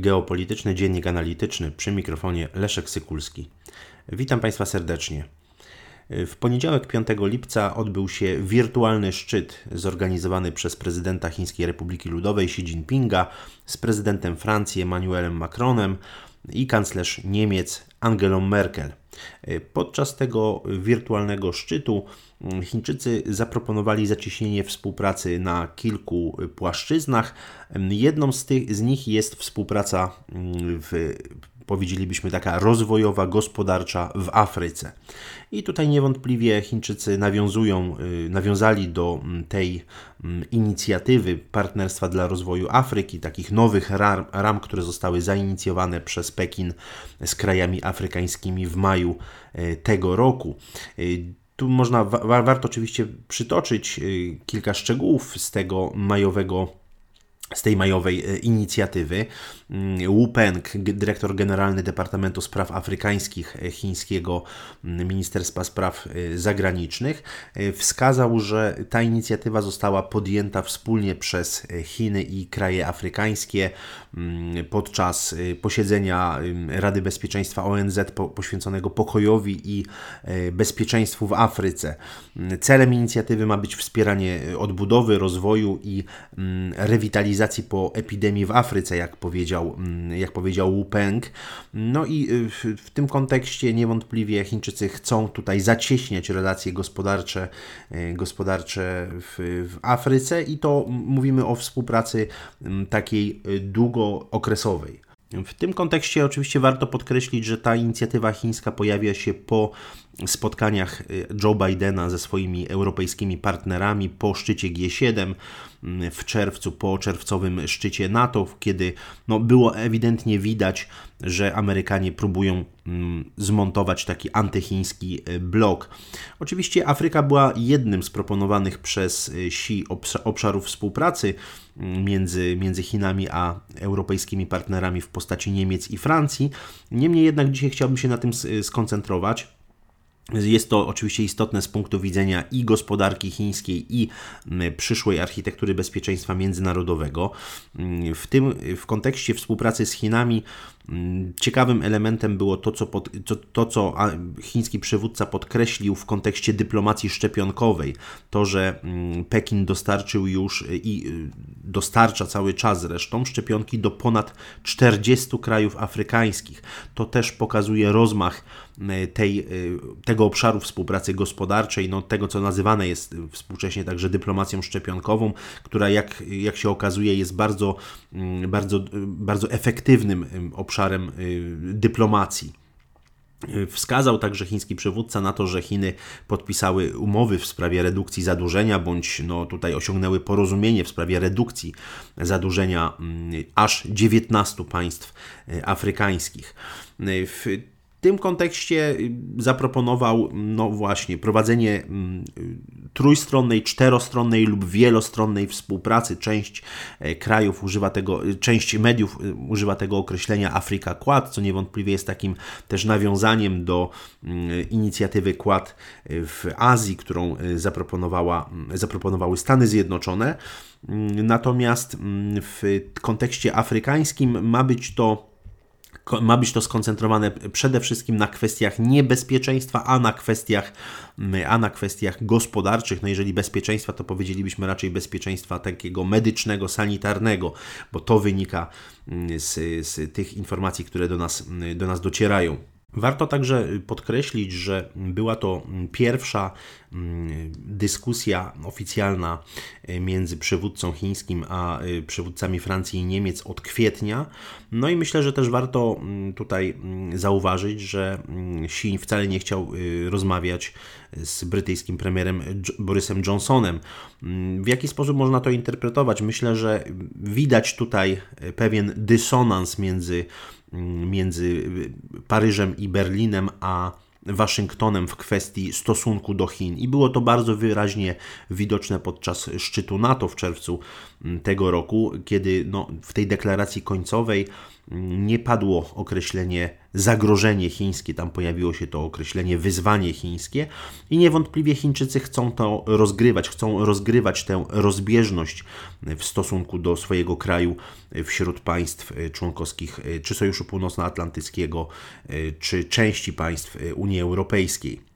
Geopolityczny Dziennik Analityczny przy mikrofonie Leszek Sykulski. Witam Państwa serdecznie. W poniedziałek 5 lipca odbył się wirtualny szczyt zorganizowany przez prezydenta Chińskiej Republiki Ludowej Xi Jinpinga z prezydentem Francji Emmanuelem Macronem i kanclerz Niemiec Angelą Merkel. Podczas tego wirtualnego szczytu Chińczycy zaproponowali zacieśnienie współpracy na kilku płaszczyznach. Jedną z, tych, z nich jest współpraca w powiedzielibyśmy taka rozwojowa, gospodarcza w Afryce. I tutaj niewątpliwie Chińczycy nawiązują, y, nawiązali do mm, tej mm, inicjatywy Partnerstwa dla Rozwoju Afryki, takich nowych ram, ram które zostały zainicjowane przez Pekin z krajami afrykańskimi w maju y, tego roku. Y, tu można, wa warto oczywiście przytoczyć kilka szczegółów z tego majowego z tej majowej e, inicjatywy. Mm, Wu Peng, dyrektor generalny Departamentu Spraw Afrykańskich e, chińskiego mm, Ministerstwa Spraw e, Zagranicznych, wskazał, że ta inicjatywa została podjęta wspólnie przez Chiny i kraje afrykańskie mm, podczas posiedzenia Rady Bezpieczeństwa ONZ poświęconego pokojowi i bezpieczeństwu w Afryce. Celem inicjatywy ma być wspieranie odbudowy, rozwoju i rewitalizacji po epidemii w Afryce, jak powiedział, mm, jak powiedział Wu Peng. No i y, w, tym kontekście niewątpliwie Chińczycy chcą tutaj zacieśniać relacje gospodarcze, y, gospodarcze w, w Afryce i to mówimy o współpracy takiej y, długookresowej. W tym kontekście oczywiście warto podkreślić, że ta inicjatywa chińska pojawia się po spotkaniach Joe Bidena ze swoimi europejskimi partnerami po szczycie G7 w czerwcu, po czerwcowym szczycie NATO, kiedy no, było ewidentnie widać, że Amerykanie próbują mm, zmontować taki antychiński e, blok. Oczywiście Afryka była jednym z proponowanych przez e, Xi obszarów współpracy mm, między, między Chinami a europejskimi partnerami w postaci Niemiec i Francji. Niemniej jednak dzisiaj chciałbym się na tym skoncentrować. Jest to oczywiście istotne z punktu widzenia i gospodarki chińskiej, i przyszłej architektury bezpieczeństwa międzynarodowego. W tym w kontekście współpracy z Chinami ciekawym elementem było to, co, pod, to, to, co chiński przywódca podkreślił w kontekście dyplomacji szczepionkowej. To, że Pekin dostarczył już i y, dostarcza cały czas zresztą szczepionki do ponad 40 krajów afrykańskich. To też pokazuje rozmach tej, y, tego obszaru współpracy gospodarczej, no, tego co nazywane jest współcześnie także dyplomacją szczepionkową, która jak, jak się okazuje jest bardzo, mm, bardzo, bardzo efektywnym obszarem dyplomacji. Wskazał także chiński przywódca na to, że Chiny podpisały umowy w sprawie redukcji zadłużenia, bądź no, tutaj osiągnęły porozumienie w sprawie redukcji zadłużenia mm, aż 19 państw afrykańskich. W w tym kontekście y, zaproponował, no właśnie, prowadzenie mm, trójstronnej, czterostronnej lub wielostronnej współpracy. Część e, krajów używa tego, y, część mediów y, używa tego określenia Afrika Quad, co niewątpliwie jest takim też nawiązaniem do mm, inicjatywy Quad w Azji, którą zaproponowała, mm, zaproponowały Stany Zjednoczone. Natomiast w kontekście afrykańskim ma być to ma być to skoncentrowane przede wszystkim na kwestiach niebezpieczeństwa, a na kwestiach, a na kwestiach gospodarczych. No jeżeli bezpieczeństwa, to powiedzielibyśmy raczej bezpieczeństwa takiego medycznego, sanitarnego, bo to wynika z, z tych informacji, które do nas, do nas docierają. Warto także podkreślić, że była to pierwsza mm, dyskusja oficjalna e, między przywódcą chińskim a e, przywódcami Francji i Niemiec od kwietnia. No i myślę, że też warto mm, tutaj mm, zauważyć, że Xi wcale nie chciał e, rozmawiać z brytyjskim premierem Borysem Johnsonem. W jaki sposób można to interpretować? Myślę, że widać tutaj pewien dysonans między między Paryżem i Berlinem a Waszyngtonem w kwestii stosunku do Chin. I było to bardzo wyraźnie widoczne podczas szczytu NATO w czerwcu tego roku, kiedy no, w tej deklaracji końcowej nie padło określenie zagrożenie chińskie, tam pojawiło się to określenie wyzwanie chińskie i niewątpliwie Chińczycy chcą to rozgrywać, chcą rozgrywać tę rozbieżność w stosunku do swojego kraju wśród państw członkowskich czy Sojuszu Północnoatlantyckiego, czy części państw Unii Europejskiej.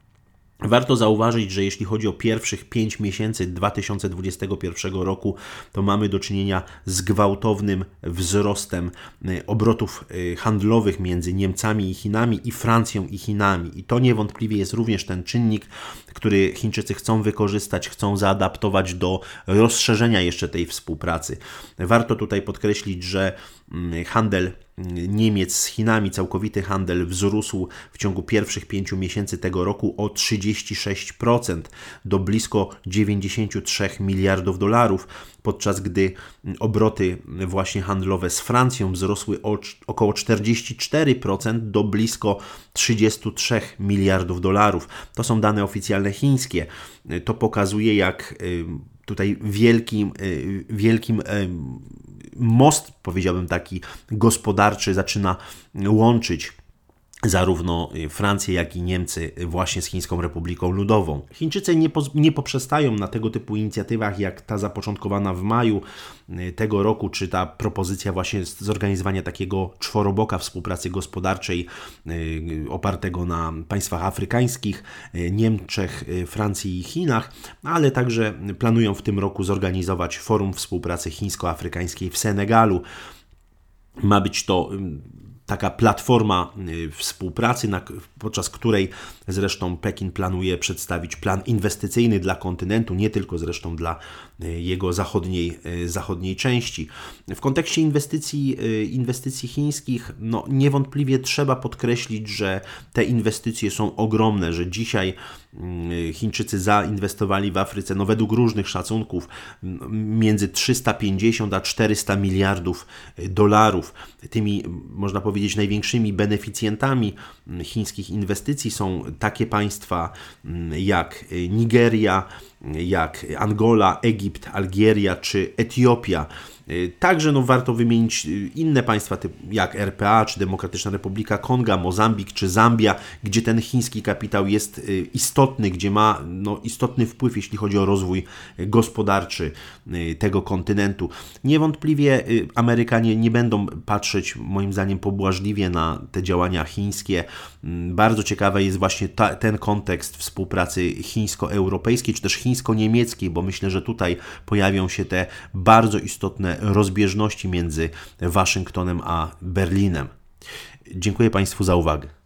Warto zauważyć, że jeśli chodzi o pierwszych 5 miesięcy 2021 roku, to mamy do czynienia z gwałtownym wzrostem y, obrotów y, handlowych między Niemcami i Chinami i Francją i Chinami. I to niewątpliwie jest również ten czynnik, który Chińczycy chcą wykorzystać, chcą zaadaptować do rozszerzenia jeszcze tej współpracy. Warto tutaj podkreślić, że mm, handel Niemiec z Chinami całkowity handel wzrósł w ciągu pierwszych pięciu miesięcy tego roku o 36% do blisko 93 miliardów dolarów, podczas gdy obroty właśnie handlowe z Francją wzrosły o około 44% do blisko 33 miliardów dolarów. To są dane oficjalne chińskie. To pokazuje, jak y, tutaj wielkim, y, wielkim most, powiedziałbym taki gospodarczy, zaczyna łączyć zarówno Francję, jak i Niemcy właśnie z Chińską Republiką Ludową. Chińczycy nie, po, nie poprzestają na tego typu inicjatywach, jak ta zapoczątkowana w maju y, tego roku, czy ta propozycja właśnie zorganizowania takiego czworoboka współpracy gospodarczej y, opartego na państwach afrykańskich, y, Niemczech, Francji i Chinach, ale także planują w tym roku zorganizować forum współpracy chińsko-afrykańskiej w Senegalu. Ma być to taka platforma y, współpracy, podczas której zresztą Pekin planuje przedstawić plan inwestycyjny dla kontynentu, nie tylko zresztą dla jego zachodniej, y, zachodniej części. W kontekście inwestycji, inwestycji chińskich, no niewątpliwie trzeba podkreślić, że te inwestycje są ogromne, że dzisiaj Chińczycy zainwestowali w Afryce, no według różnych szacunków, między 350 a 400 miliardów dolarów. Tymi, można powiedzieć, największymi beneficjentami chińskich inwestycji są takie państwa jak Nigeria, jak Angola, Egipt, Algieria czy Etiopia. Y, także no, warto wymienić y, inne państwa jak RPA, czy Demokratyczna Republika Konga, Mozambik, czy Zambia, gdzie ten chiński kapitał jest y, istotny, gdzie ma no, istotny wpływ, jeśli chodzi o rozwój gospodarczy tego kontynentu. Niewątpliwie Amerykanie nie będą patrzeć, moim zdaniem, pobłażliwie na te działania chińskie. Mm, bardzo ciekawy jest właśnie ta, ten kontekst współpracy chińsko-europejskiej, czy też chińsko-niemieckiej, bo myślę, że tutaj pojawią się te bardzo istotne rozbieżności między Waszyngtonem a Berlinem. Dziękuję Państwu za uwagę.